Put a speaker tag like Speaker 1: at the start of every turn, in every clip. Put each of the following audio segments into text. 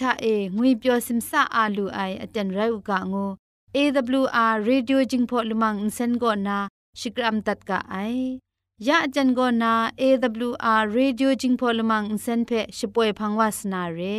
Speaker 1: ထ
Speaker 2: အေငွေပျော်စင်ဆာအာလူအိုင်အတန်ရုတ်ကငို AWR Radio Jingpho Lumang Insen go na Shikram tat ka ai ya ajan go na AWR Radio Jingpho Lumang Insen phe shpoe phangwas na re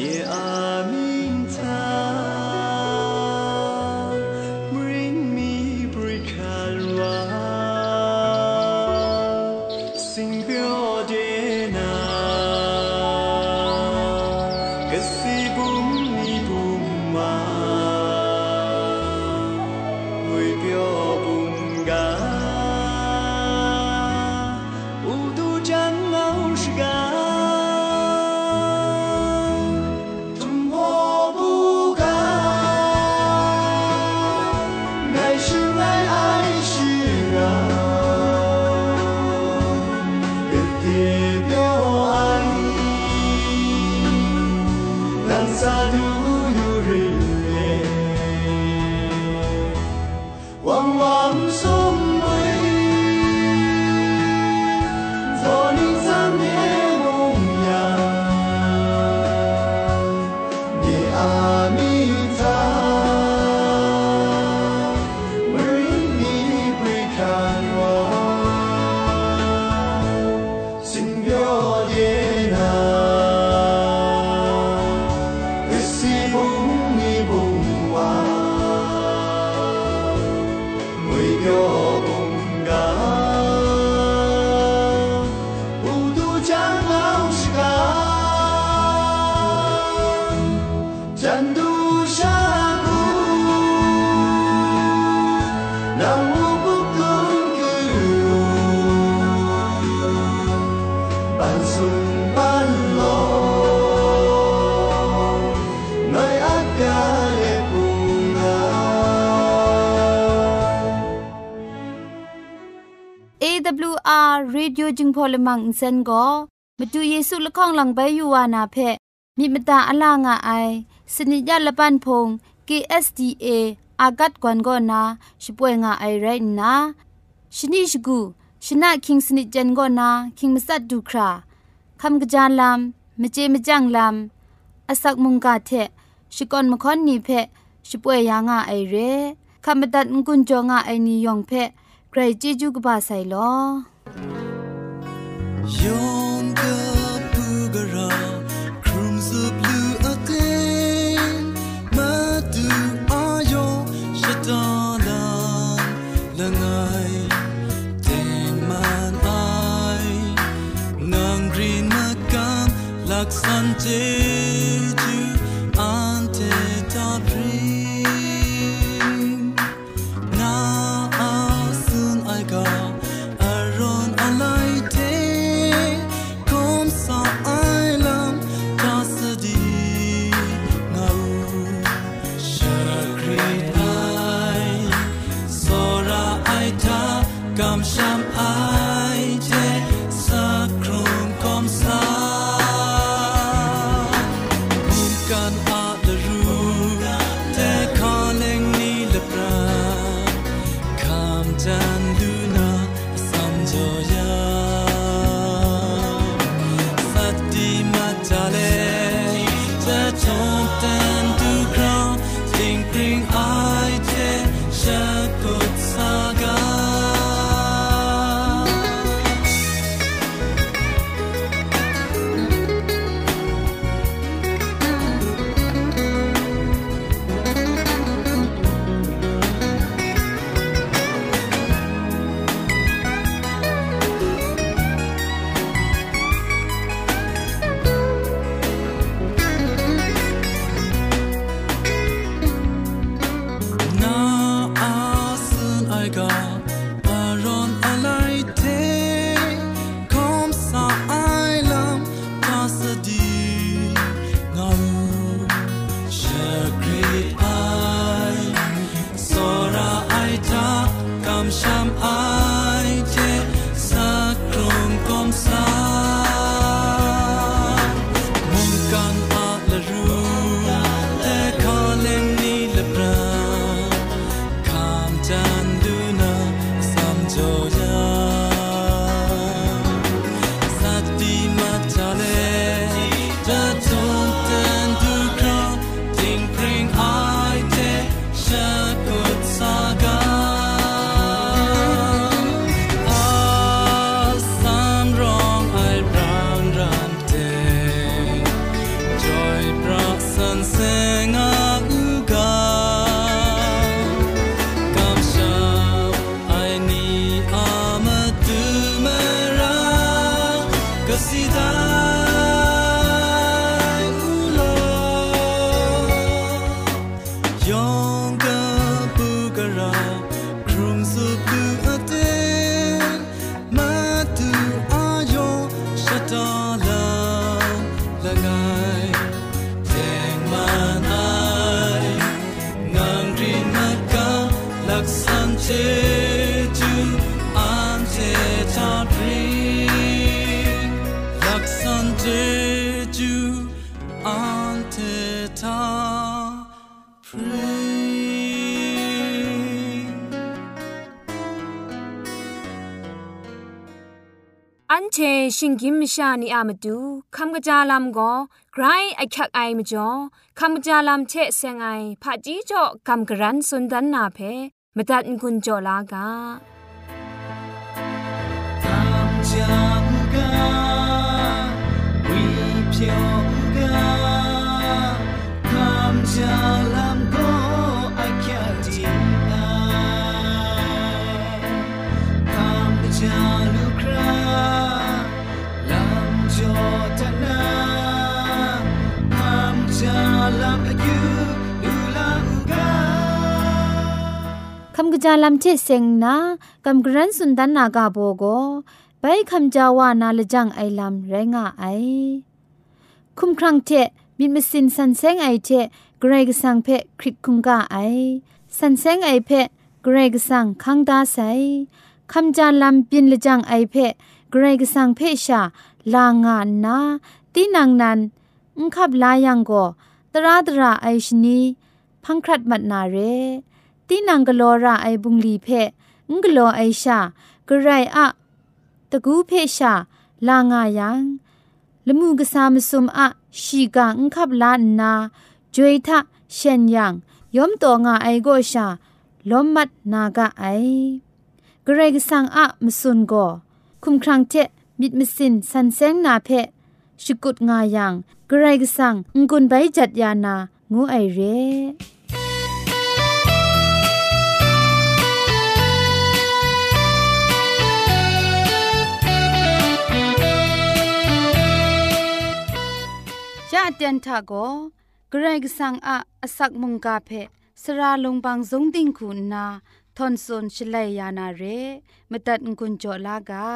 Speaker 2: ရေดิ โอจึงพอลมังอินเซนก็มาดูเยซูละข้องหลังใบยูวานาเพมีมตาอลางอไอสนิยาละปันพง KSDA อากัดกวนก็นาช่วยงาไอไรนะชนิชกูชนะคิงสนิจันก็นาคิงมัสัดดูคราคำกระจานลำมเจมจังลำอาศักมุงกาเทชิกอนมคอนนีเพช่วยยางาไอเรคำบัดงกุนจงาไอนิยองเพ ใครจีจูกบาไซลอ Younger Pugara Cruise Blue Again Madu Ayo Shatana Langai Tengman Ai Nang Green Makam Laksan Jeju Ante Tabri kam sham ai che sakro
Speaker 3: เชชิงกิมชานีอามาดูคำกระจาลำก็ไกรไอคักไอมาจ่อคำกระจาลำเชะเซงไอผาจีจ่อคำกระรันสุนดันนาเพมตัดกุญจ่อลากาจากาวิเพียง จาลำเชเซงนะคำกรันสุนดันนากาโบโกไปคำจาวานาลจังไอลำไรงาไอ คุมครังเทบินมสินสันเซงไอเทเกรกสังเพคริกคุงกาไอ สันเซงไอเพเกรกสังคังดาไซคำจาลำบินลจังไอเพเกรกสังเพชาลางานนาตีนังนันอุคับลายังโกตราตราไอชนีพังครัดมัดนาเร ตีนังกลอระไอบุงลีเพงกลอไอชากระไรอะตะกูเพชาลางายังละมูกษามสุมอะชีกางคับลานนาจวยทะเชนยังยอมตัวงาไอโกชาลอมมัดนากะไอกระไรกสังอะมสุนโกคุมครังเจมิดมสินสันเซงนาเพชุกุดงายังกระไรกสังงกุนไปจัดยานางูไอเร่ จะเตียนทาโกเกรกสังอะอสักมุงกาเพสระลงบางสงติงคุณนาทอนซนชลัยยานาเรมตัดกุญจลากา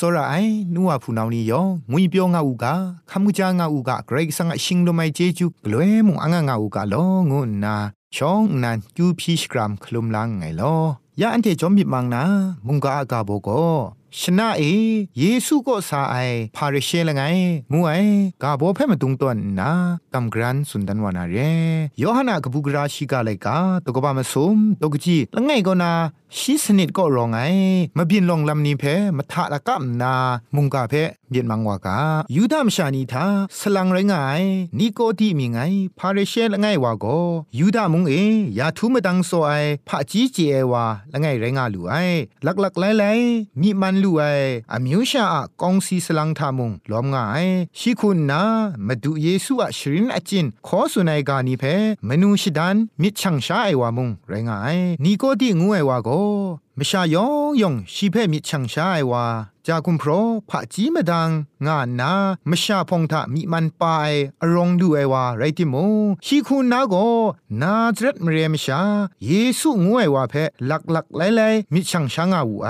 Speaker 1: စောရအိုင်နူဝဖူနောင်နီယောငွေပြောငါဥကခမှုကြငါဥကဂရိတ်ဆန်အရှင်လိုမိုင်ဂျေဂျူဂလွဲမုံအငငါဥကလောငုနာชองนันจูพีชกรัมคลุมลังไงลอยาอันเทจอมบิมังนามุงกาอากาโบโก ชนะเอเยซูก็สาไอพาริเชลไงงูไอกาโบเพ่มาตุงตวนนากำกรันสุนดันวานาเรยอหนากบุกราชิกาไลยกาตกบามาสมตกจีละไงก็นาชีสนิดก็รองไงมาบินลงลำนี้เพมาทะละกัมนามุงกาเพเบียนมังวากายูดามชานีทาสลังไรงายนี่ก็ที่มีไงพาริเชละไงวาโกยูดามุงเอยาทุมดังโซไอพระจีเจเอวาละไงไรงาลูไอลักลักไลไลมีมันลูไออมิวชาอะกองซีสลังทามุงล้อมงายชิคุณนามาดูเยซูอะชรินอจินขอสุนัยกานีเพมนูชิดันมิชังชาไอวามุงไรงายนี่ก็ที่งูไอวาโกมชายองยองชีเพมิชังชายว่าจากุมพรพระจีมดัง งานนามชาพงทะมีมันปายอรองดูไอว่าไรติโมชีคุณนาโกนาจรัดมเรียมชา เยซูงวยว่าเพลักลักไลไลมิชังชังอาวูไอ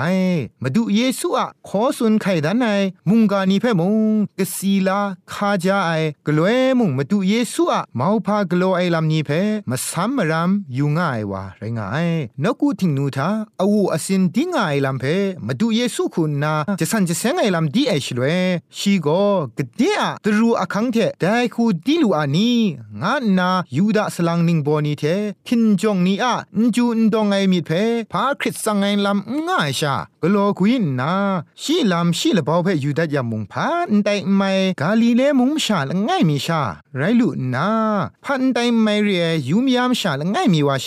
Speaker 1: มาดูเยซูอะขอสุนไข่ดันไอมุงกานีเพมุงกสีลาคาจาไอกลวยมุงมาดูเยซูอะมาพากลัวไอลำนี้เพมาซัมมรำยูง่ายว่าไรงายนกูทิงนูทาอวูอสินดิงไอลำเพมาดูเยซูคุณนาจะสันจะเสงไอลำดีไอชลเวชีโกกเดียตรูอคังเทได้คูดีลูอานีงานนายูดาสลังนิงบอนีเทคินจงนีอะนจูนดองไอมิดเพพาคริสสังไอลำง่ายชากโลกุยนนาชีลำชีละบอเพยูดายามุงพานไดไม่กาลีเลมุงชาละง่ายมีชา ไรลุนาพันไดไม่เรียยูมยามชาละง่ายมีวาเช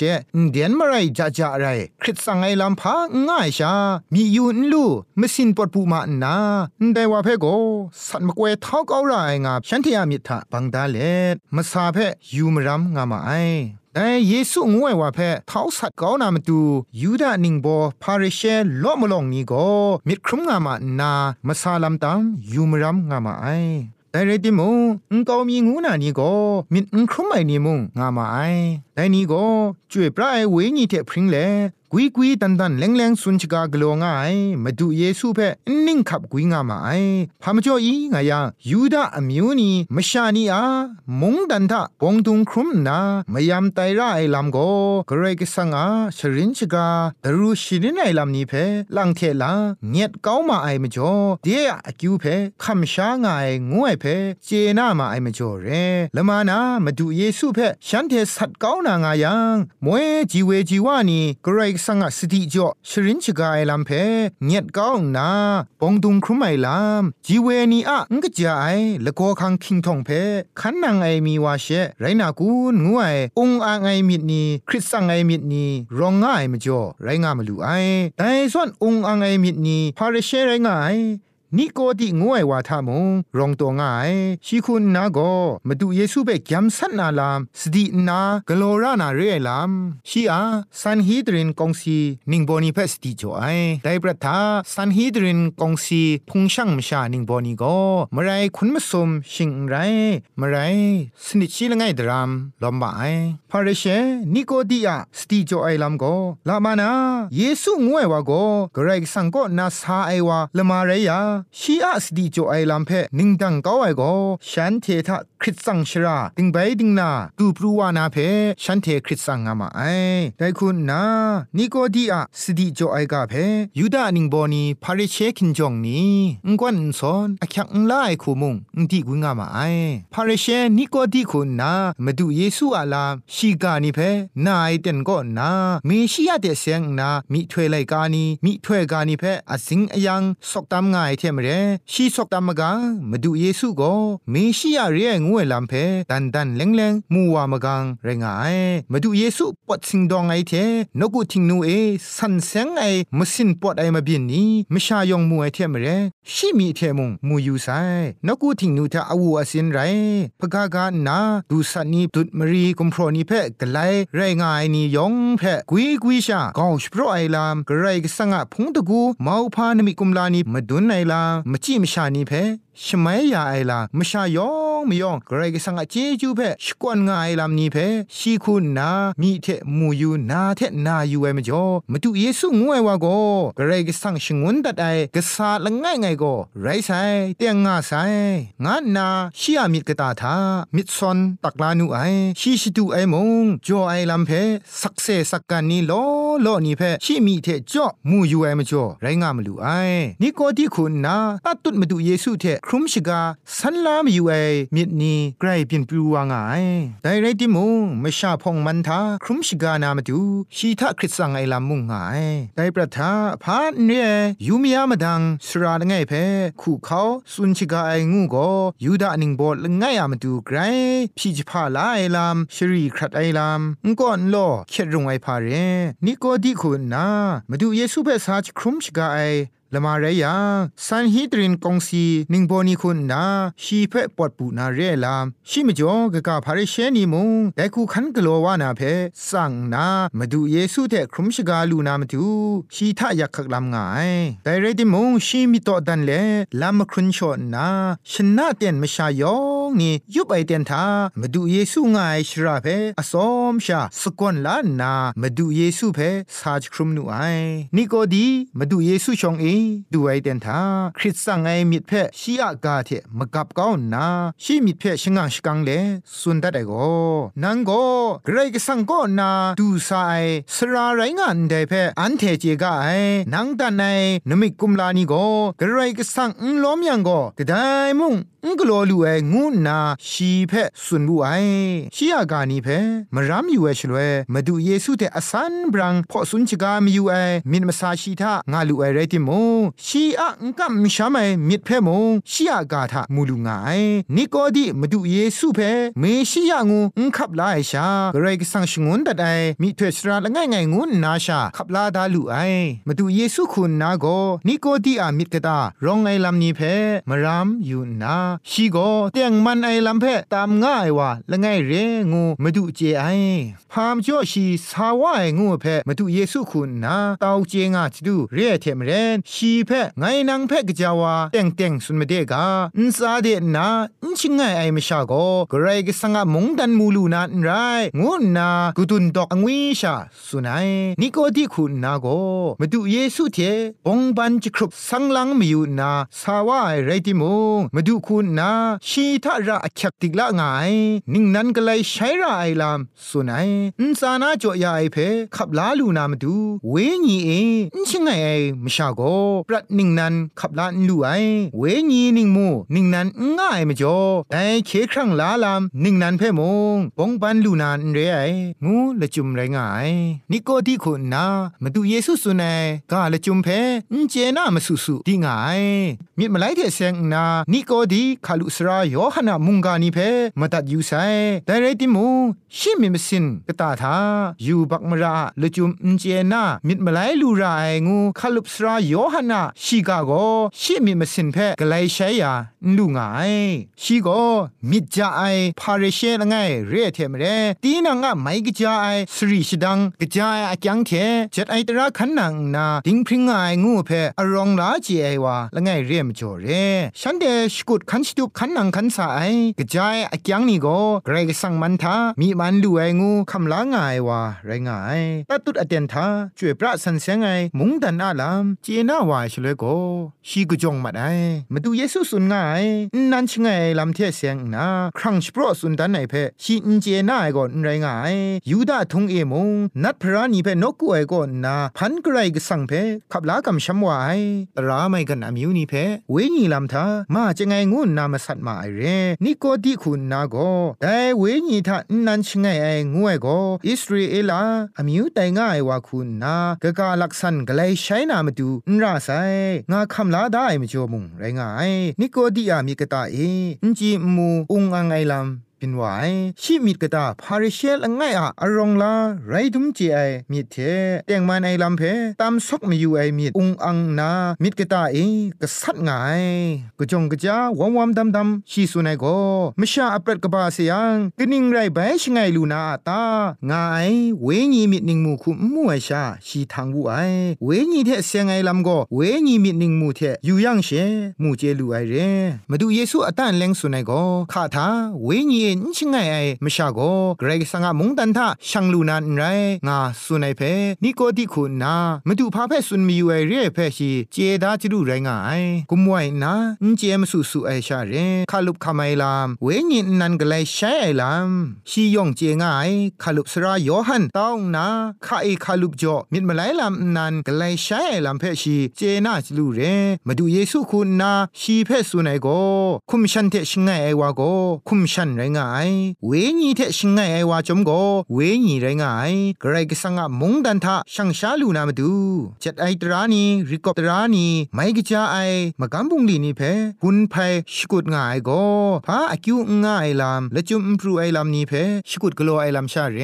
Speaker 1: เดียนมาไรจะจะไรคริสสังไอลำพาง่ายชา มีอยู่นลูมสินปดปูมานาแต่ว่าเพ่โกสัตว์มกเวท้าเก้าไรงาฉันที่อามิทะบังดาเลมาซาเพ่ยูมรัมงามาไอแต่เยซูงวยว่าเพ่ท้าสัตว์เก้านามาดูยูดานิงโบพาริเชลอมลองนี้ก็มิดครุมงามานามาซาลัมตัมยูมรัมงามาไอแต่เรติมงกามีงูนานี่ก็มิดอุครุมไอนี่มงงามาไอแต่นี่ก็จ่วยปลายเวนี่เทพริงเล กุยกุยตันตันแรงแรงสุนชกากลัวง่ายมาดูเยซูเพ่นิ่งขับกุยงามาไอพามจ่ออีงายายูดาอมิวนีมชานีอามงดันทะปองตุงครุมนามยามไตระไอลำโกกรกสังอาชรินชกาดรูชิรินไอลำนี้เพ่ลังเทลาเงียดเก้ามาไอมาจ่อเดียอคิวเพ่คำช้างายงวยเพ่เจนามาไอมาจ่อเรละมานามาดูเยซูเพ่ฉันเทสัตเก้านางายังมวยจีเวจีวานีกรกสังสติจ่อชรินชกาไอลำเพเงียดก้านาปองดุงครุมไมลำจีเวนีอะงกจาไอละโกคังคิงทองเพขันนางไอมีวาเชไรนากูงวยองอางไอมิดนีคริสสังไอมิดนีรองง่ายมจ่อไรงามลูไอแต่ส่วนองอางไอมิดนีพาเรเชไรงาย นี่ก็ที่งวยว่าทามงรองตัวง่ายชีคุณนาก็มาดูเยซูเบกยำสันนาลามสตินากโลรานาเรียลามชีอาซันฮีดรินกงซีนิงบอนีเพสติจ่อยได้ประทาซันฮีดรินกงซีพุงช่างมชานิงบอนีก็มไรคุณมสมชิงไรมไรสนิทชีละไงดรามลอมบายพาเรเชนิโกดีอาสติจ่อยลามก็ลามานาเยซูงวยว่าก็กรกสังก็นาซาไอวาละมาเรียชีอาสดีโจไอลัมเพนิงดังก้าไอโกฉันเททะคริสซังชราดิงไปดิงนาตูปรูวานาเพฉันเทคริสซังงามาไอแต่คุณนานิโกดีอาสดีโจไอกาเพยูดานิงบอนีพาริเชคินจงนี้งกวนซอนอคักงลายคูมุงงดีกุงามาไอพาริเชนิโกดีคุณนามาดูเยซูอาลาชีกานิเพนายเต็นก็นาเมชิยาเตเซงนามิถวยไลกานีมิถวยกานิเพอสิงอยังสกตามง่ายเทมเรชีสกตามกามาดูเยซูก็เมชิยาเรียงวยลำเพดันดันเลงเลงมัวมกังเรงไอมาดูเยซูปอดสิงดองไอเทนกุทิงนูเอสันเซงไอมสินปอดไอมาบินนี้มชายองมัวไอเทมเรชิมีเทมุงมูยูไซนกุทิงนูทาอวูอสินไรพกากานาดูสันนีดุดมรีกุมพรนีเพกไลไรงายนียองเพกุยกุยชากาวสโปรไอลามกไรกสังะพงตะกูมาพานมิกุมลานีมาดุนไอลามจิมชานีเพชมัยยาไอลามชายองมยองกรกสังอาเจจูเพชกวนงาไอลามนีเพชีคุณนามีเทมูยูนาเทนายูเอมจอมาดูเยซูงวยว่าโกกรกสังชงวนตัดไอกษาละง่ายไงโกไรไซเตียงงาไซงานนาชียมิดกตาทามิดซอนตักลานูไอชีชิตูไอมงจอไอลามเพสักเซสักกันนีโลโลนีเพชีมีเทจอมูยูเอมจอไรงามลูไอนี่ก็ที่คุณนาตัดตุดมาดูเยซูเทครุมชิกาสันลามอยู่ไอมิดนีไกรเปลี่ยนปลูวางไงแต่ไรติมูไม่ชาพองมันทาครุมชิกานามาดูชีทะคริสสังไอลามุงไงแต่ประทาพาเนยูมียามาดังสระไงเพคู่เขาสุนชิกาไองูก็ยูดาหนิงบอลไงอามาดูไกรพี่จิพาลาไอลามชรีครัดไอลามงก่อนโลเข็ดรงไอพาเรนิโกดีคุณนามาดูเยซูเปสาจครุมชิกาไอละมาเรยังซันฮีดรินกงซีนิงโบนีคุณนาชีเพปอดปูนาเรลามชิมจ่อกะกะพาริเชนีมุงแต่คูขันกลัววานาเพสั่งนามาดูเยซูเทครุมชกาลูนามาดูชีทะยักขักลำงายแต่เรดิมุงชีมิโตดันเลลามครุนชอนนาชนะเตียนมชายองนี่ยุบไอเตียนทามาดูเยซูงายชราเพอสอมชาสกวนลานามาดูเยซูเพซาจครุมนูไอนี่ก็ดีมาดูเยซูชองเอดูไอเดนทาคริสสังไอมิดเพชีอากาเทมกับก้าวนาชีมิดเพชงังชกังเลสุนดัดไอโกนังโกเกรกสังก็นาดูสาไอสราไรงานเดเพอันเทเจกาไอนังตันไอนมิกุมลานีโกเกรกสังอุล้อมยังโกกระไดมุง งกลัวลูเองูนาชีเพสุนบุไอชียากานีเพมรามอยู่เอชลเวมาดูเยซูเตอสันบรังพอสุนชิกามีอยู่เอมินมาซาชีทางาลูเอเรติโมชีอะงกัมชามเมิดเพมงชียากาทามูลูงายนิโกดีมาดูเยซูเพเมชียางูงขับลาไอชากรกสังชงุนดัดไอมีเทสราละง่ายง่ายงูนาชาขับลาดาลูไอมาดูเยซูคุณนาโกนิโกดีอามิดกตารองไอลำนี้เพมรามอยู่นาชีโกเตียงมันไอลำเพตามง่ายว่าละง่ายเรงูมาดูเจไอพามจ่อชีสาวไองูเพมาดูเยซูคุณนาเตาเจงาจดูเรียเทมเรนชีเพไงนางเพกจาวาเตียงเตียงสุนมาเดกาอินซาเดนาอินชิงไงไอมชาโกกรกสังะมงดันมูลูนาไรงูนากุตุนดอกอวิชาสุนัยนิโกดิคุณนาโกมาดูเยซูเทองบันจิครุบสังลังมิอยู่นาสาวไอไรติมงมาดูคุณนาชีทาระอักติกละไงนิ่งนั้นก็เลยใช้ระไอลามสุนัยอินสานาจ่อยาไอเพขับลาลูนามาดู เวญีเออินชิงไงไอมชาโกปรัดนิ่งนั้นขับลาลูไอเวญีนิ่งมูนิ่งนั้นง่ายมจ่อแต่เคครั้งลาลามนิ่งนั้นเพมงปองปันลูนานเรไองูละจุมไรง่าย นิโกดีคุณนามาดูเยซูสุนัยกาละจุมเพอินเจนามาสุสุดีง่ายมิดมาไลเทเซงนานิโกดีคาลุสราโยฮนามุงกานีเพมาตัดยูไซแต่ไรติมูชิมิมสินกตาทายูบักมราละจุมอินเจนามิดมาไลลูราไองูคาลุสราโยฮนาชิกาโกชิมิมสินเพกไลใช้ยาลูงายชีโกมิดจาไอพาเรเชละไงเรเทมเรตีนังอะไมกจาไอสรีชดังกจาไออะจังเทจัดไอตระขันนังนาดิงพริงไองูเพอรองลาจีไอวาละไงเรียมจ่อเรฉันเดชกุดขันสตุบขันนังขันสาไอกจายอะจังนี่โกเกรกสังมันทามีมันดูไองูคำลางายวาไรงายตัดตุดอเดนทาช่วยพระสันเสงไอมุงดันอาลามเจนาวายชเลโกชีกุจงมาได้มาดูเยซูสุนง่ายนั่นชงไงลำเทเสียงนาครั้งสปรสุนดันไหนเพชีอินเจน่าไอก่อนไรงายยูดาทงเอมงนัดพระนีเพนกกูไอก่อนนาพันกรกสังเพขับลากำช้ำวายตราไม่กันอามิวนี่เพเวญีลำทามาจะไงงูนามาสัตมาไอเรนี่ก็ดีคุณนาโกแต่เวญีทานันชงไงไองูไอโกอิสราเอลาอมิวแตง่ายว่าคุณนากะกาลักษณะกเลใช้นามาดูนราไซงาคำลาได้ไม่จมุงไรงายนี่ก็ดีอามีกตาเออินจีมูอุงอังไอลำ ป็นวายชีมิดกตาพาริเชลง่ายอะอรองลาไรดุมเจไอมิดเทเตียงมันไอลำเพตามซอกมีอยู่ไอมิดอุงอังนามิดกตาเอกษัดง่ายกจงกะจาวอมวอมดำดำชีสุนัยโกมชาอัปรดกบาเสียงกนิ่งไรใบชงไงลูนาตางายเวญีมิดนิงมูคุมวยชาชีทางวูไอเวญีเทเสียงไอลำโกเวญีมิดนิงมูเทอยู่ยังเชมูเจลูไอเรมาดูเยซูอตันเลงสุนัยโกข้าทาเวญีนชิงไงไอมชาโกเกรกสังะมงตันทาช่างลูนันไรงาสุนัยเพนิโกติคุณนามาดูพาเพสุนมีอยู่ไอเร่เพชีเจดาจิรุไรงาไอกุมไวนาอินเจมสุสุไอชาเรคาลุบคาไมลามเวญินนันกไลใช้ไอลามชียองเจงไอคาลุบสระโยฮันต้องนาคาไอคาลุบจ่อมิดมาไลลามนันกไลใช้ไอลามเพชีเจนาจิรุเรมาดูเยซูคุณนาชีเพสุนัยโกคุมชันเทชิงไงไอวาโกคุมชันไรงง่ายเวญีเทชิงไงไอวาจมโกเวญีไรงายกระไรก็สังะมงดันทะช่างชาลูนามาดูจัดไอตรานีริกอบตรานีไม่กจ้าไอมากำบุงลีนี่เพหุนไพชกุดง่ายโกพาอคิวง่ายลามและจุมพรูไอลามนี่เพชกุดกลัวไอลามชาเร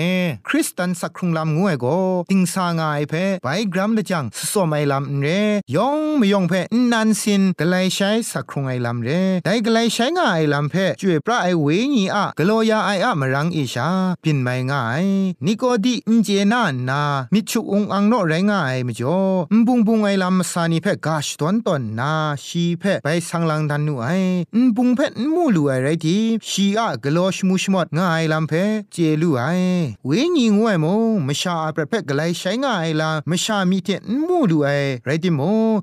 Speaker 1: คริสตันสักครุงลามงวยโกติงสางายเพไปกรัมละจังสสมไอลามเรยองไม่ยองเพนันสินกไลใช้สักครุงไอลามเรได้กไลใช้ง่ายลามเพจ่วยพระไอเวญีอะกลัวยาไออะมรังอิชาปินไม่ง่ายนิโกดีอินเจนานามิชุองอังโนไรง่ายมจ่อมบุงบุงไอลามสานีเพกาชตอนตอนนาชีเพไปสังลังดันนูไอมบุงเพมูลูไอไรทีชีอะกลัวชมุชมดง่ายลามเพเจลูไอเวญีงวยโมมชาประเภทกไลใช้ง่ายลามชามีเทมูลูไอไรติโม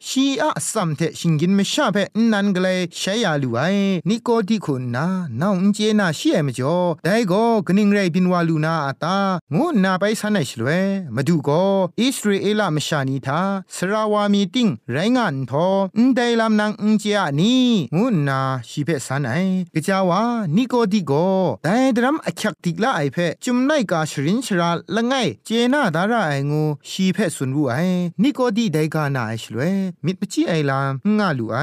Speaker 1: ชีอะสัมเทชิงกินมชาเพนันกไลใช้ยาลูไอนิโกดีคุณนาน้องเจนาชีเอมจ่อได้ก็กนิงไรบินวาลูนาอาตางูนาไปสันไอชลเวมาดูก็อิสราเอลมชานีทาสราวามีติงไรงานทออุนไดลามนางอุนเจียนีงูนาชีเพสันไอกจาวานิโกดีโกแต่ดรัมอคักติกลาไอเพจุมไนกาชรินชราละไงเจนาดาราไองูชีเพสุนรูไอนิโกดีไดกานาไอชลเวมิดปจิไอลามงาลูไอ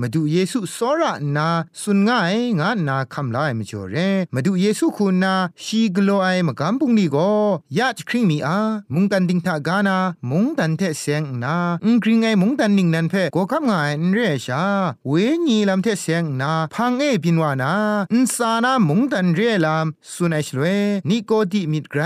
Speaker 1: มาดูเยซูสอระนาสุนง่ายงานาคำลายมจ่อเรมาดูเยซูคุณนาชีกโลไอมากำปุงนี่ก็ยาจคริงมีอามุงกันดิงทากานามุงดันเทเซงนาอุงคริงไอมุงดันนิงนันเพก็คำงายนเรชาเวญีลำเทเซงนาพังเอปินวานาอุนสานามุงดันเรลามสุนัยชลเวนิโกดิมิดไกร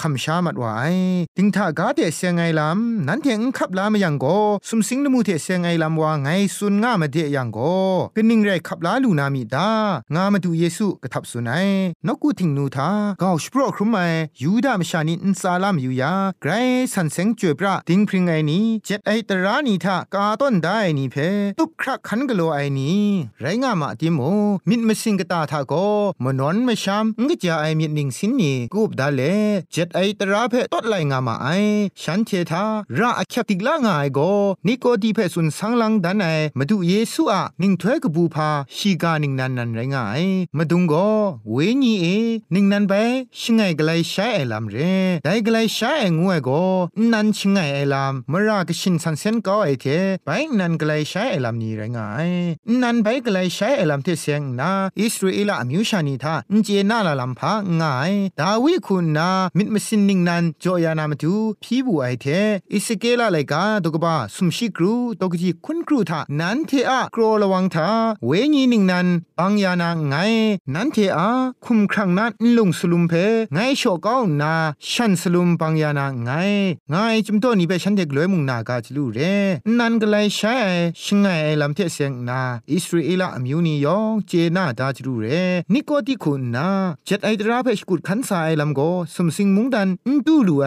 Speaker 1: คำชามัดวายดิงทากาเทเซงไอลำนั้นเทงขับลามยังก็สมสิงนมูเทเซงไอลำว่าไงสุนง่ามาเดยังก็กนิงไรขับลาลูนามีดางามาดูเยซูกระทับสุนัยนกูทิงนูทาก้าวสปรครุมไมยูดามชานินซาลามยูยาไกรสันเซงจวยปราดิงพริงไอนี้เจ็ดไอตรานีทากาต้นได้นี่เพตุบครักขันกโลไอนี้ไรงามาติโมมิดมสิงกตาทาโกมนอนมชามงกจาไอมิดนิงสินนี่กูบดาเลเจ็ดไอตราเพตดไลงามาไอฉันเททาราอคติกลางายโกนิโกดีเพสุนสังลังดันไอมาดูเยซูอะนิงถ้วยกบูพาชีกานิงนันนันไรงายมาดุงโกเวญีเอนิงนันไปชิงไงกไลใช้ไอลำเรได้กไลใช้ไองวยโกนันชิงไงไอลำมรากชินสันเซนก็ไอเทไปนันกไลใช้ไอลำนี้ไรงายนันไปกไลใช้ไอลำเทเสียงนาอิสราเอลอมิวชานีทาเจนาลาลำพาง่าย ดาวิคุณนามิดมสินนิงนันจอยานามาดูพี่บูไอเทอิสเกลาไลกาตกบ้าสุมชิกรูตกจีคุณครูทานันเทอะกรอระวังทาเวญีนิงนันปังยานาไงนันเทอะคุมครั้งนั้นลุงสลุมเพไงโชก้าวนาฉันสลุมปังยานาไงไงจุมโตนี่เปฉันเด็กลยมุงนากาจลูเรนันก็เลยใช้ชิงไงลำเทเสียงนาอิสราเอลอมิวนิยองเจนาดาจลูเรนิโกติคุณนาเจ็ดไอตราเพชกุดขันสายลำโกสมสิงมุงดันอุดูลูไอ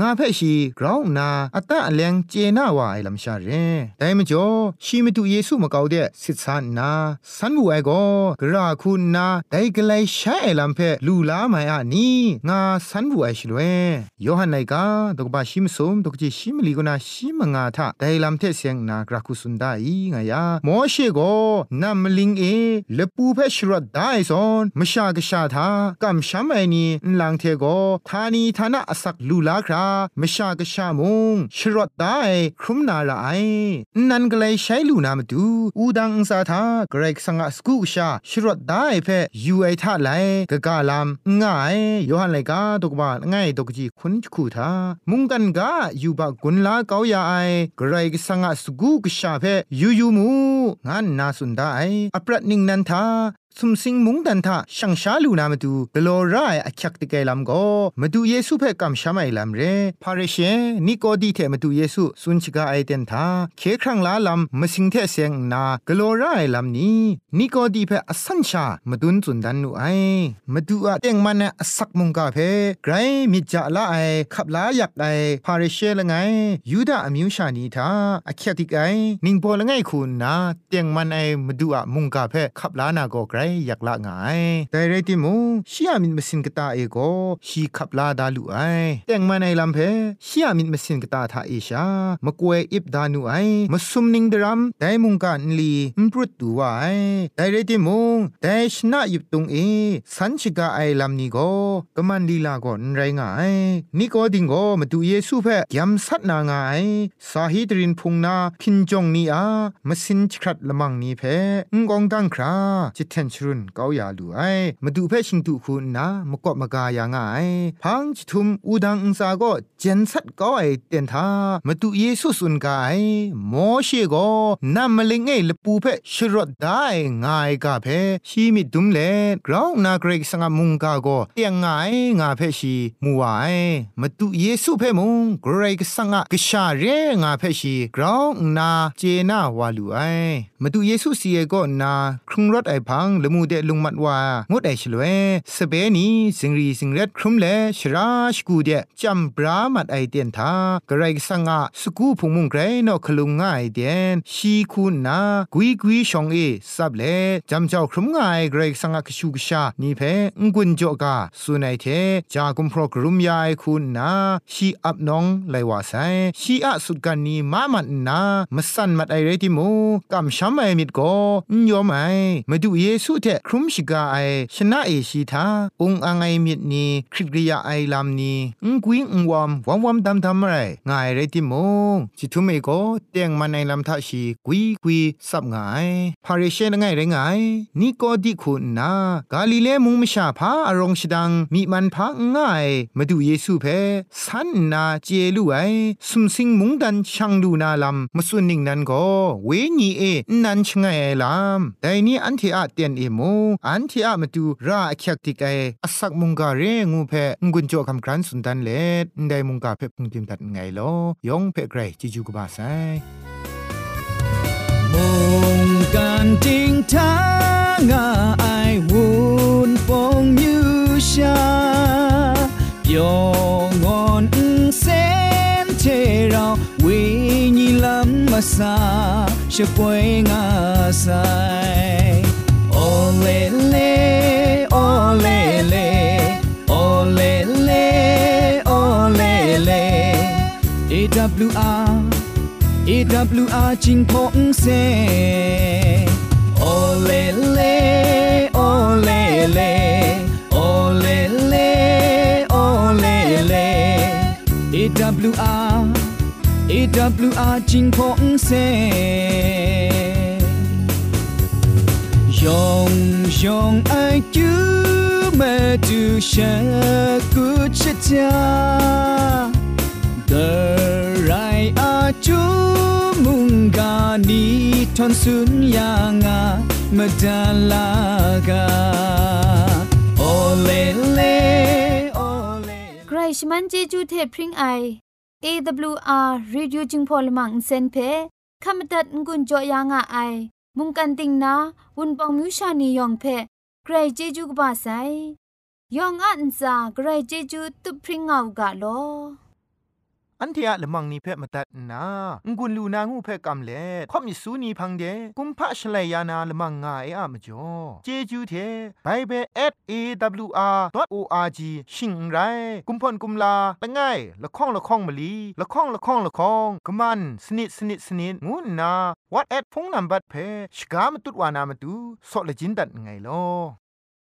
Speaker 1: งาเพชีกราวนาอัตตะแรงเจนาวาไอลำชาเรแต่มจ่อชีมตุเยซูมะกาวเดสิทธานาสันบูไอโกกราคุณนาไดกไลใช้ไอลำเพลูลาไมอานีงาสันบูไอชลเวยอหันไนกาดกบาชิมสมดกจิชิมลีกนาชิมงาทะไดลำเทเสียงนากราคุสุนไดงายาโมเชโกนามลิงเอเลปูเพชรดไดซอนมชากชาทากัมชัมไอนีลังเทโกทานีทานะอสักลูลาครามชากชามงชรดไดครุมนาละไอนันกลใช้ลูนามดูอูดังซาทาเกรกสังสกุชาชรดไดเพยูไอท่าไลกะกาลามง่ายยอหันไลกาตกบาง่ายตกจีคุณคูทามุงกันกาอยู่บากุนลาเกาอยาไอเกรกสังสกุกชาเพยูยูมูงานนาสุนไดอปรัดนิงนันทาสุมสิงมุงดันทะช่างชาลูนามาดูกลอไรอักยักตะเกลำก็มาดูเยซูเพ่กำชาไม่ลำเรพาเรเชนิโกดีเทมาดูเยซูสุนชิกาไอเดนทาเคครั้งลาลำมาสิงเทเสียงนากลอไรลำนี้นิโกดีเพ่อสัญชามาดุนจุนดันนูไอมาดูอะเต็งมันเนี่ยสักมุงกาเพ่ไกรมิจาละไอขับลาอยากไอพาเรเชละไงยูดาอมิวชานีทาอักยักติกไอนิงโปละไงคุณนะเต็งมันไอมาดูอะมุงกาเพ่ขับลานาโกไกรอยากละไงแต่ไรติมูชียมินมสินกตาเอโกชีขับลาดาลุไอแต่งมาในลำเพชียมินมสินกตาทาเอชามะกวยอิบดานุไอมาซุมนิงดรัมไดมุงกันลีมปรุดตัวไอแต่ไรติมูแต่ชนะยิบตุงเอสันชิกาไอลำนี้โกกมันลีลาก่อนไรงายนี่ก็ดิงโกมาดูเยซูเพยำสัตนางายสาฮิตรินพุงนาพินจงนีอามาสินชครัดละมังนี้เพงกองดังคราจิตเทนชรุนเกาอยาลูไอมาดูเพชิงตุคุณนามกอบมากายางายพังจิทุมอูดังอุซาก็เจนสัตเกาไอเตียนทามาดูเยซูสุนกายโมเชโกนามมะเลงเอลปูเพชรดได้ง่ายกาเพชีมิดุมเลกราวนาเกรกสังมุงกาโกเตียงง่ายงาเพชีมัวไอมาดูเยซูเพมุงเกรกสังกชาเรงาเพชีกราวนาเจนาวาลูไอมาดูเยซูเสียก็นาครุงรถไอพังละมูเดลุงมัดว่างดไอชลเวสเปนีสิงรีสิงเร็ดครุมเลชราชกูเดจัมบรามัดไอเดียนทากระไรสังะสกูพุงมุงไกรนอคลุงง่ายเดียนชีคูนากุยกุยชองเอซับเลจำเจ้าครุมง่ายไกรสังะกชูกชานี่เพงกุนโจกาสุนัยเทจากุมพรกรุมยายคุณนาชีอับน้องไลวาไซชีอะสุดกันนีมามันนามสันมัดไอเรติมูกำช้ำไอมิดโกยอมไอมาดูเยซูเทครุมชิกาไอชนะเอชีทาองอังไอมิดนีคริกริยาไอลามนีองกุยงวอมวอมวอมดำทำไรง่ายเรติมูจิทุเมโกเตียงมันไอลำทัชีกุยกุยสับง่ายพาริเชนง่ายไรง่ายนี่ก็ดิคุณนากาลิเลมุงมชาพาอารองชดังมีมันพาง่ายมาดูเยซูเพสันนาเจลูไอสุมสิงมุงดันช่างดูนาลำมาส่วนหนึ่งนั้นก็เวนีเอนันชงไงลำแต่นี้อันที่อาเตียนเอเอโมอันที่อามาดูราคักติกไออสักมุงกาเรงูเพงุนโจคำครันสุนทันเลดได้มุงกาเพ่พุงติมตัดไงลอยองเพไกรจิจูกบาไซ
Speaker 4: มงการจริงทางไอวูนฟงยูชายองอนเซนเทเราวิญีลำมาซาช่วยงาไซ AWR จิงพงเซโอเลเลโอเลเลโอเลเลโอเลเล AWR AWR จิงพงเซยองยองไอ ton sun yanga madalaga ole le ole
Speaker 3: ใครชมันเจจูเทพริงไอ AWR reducing polymer เซนเพขมตัดงุนจอยางอ้ายมุงกันติงนาวุนปองมิวชานีย
Speaker 1: อันเทียละมังนิเพ่มาตัดนางุนลูนางูเพ่กำเล่ข่อมิสูนีพังเดกุมพะชเลยานาละมังงาเออะมจ่อเจจูเทไปเบส a w r o r g ชิงไรกุมพ่นกุมลาละง่ายละข้องละข้องมะลีละข้องละข้องละข้องกะมันสนิดสนิดสนิดงูนาวัดแอดพงนัมบัดเพชกามตุดวานามาตูสอเลจินดัดไงลอ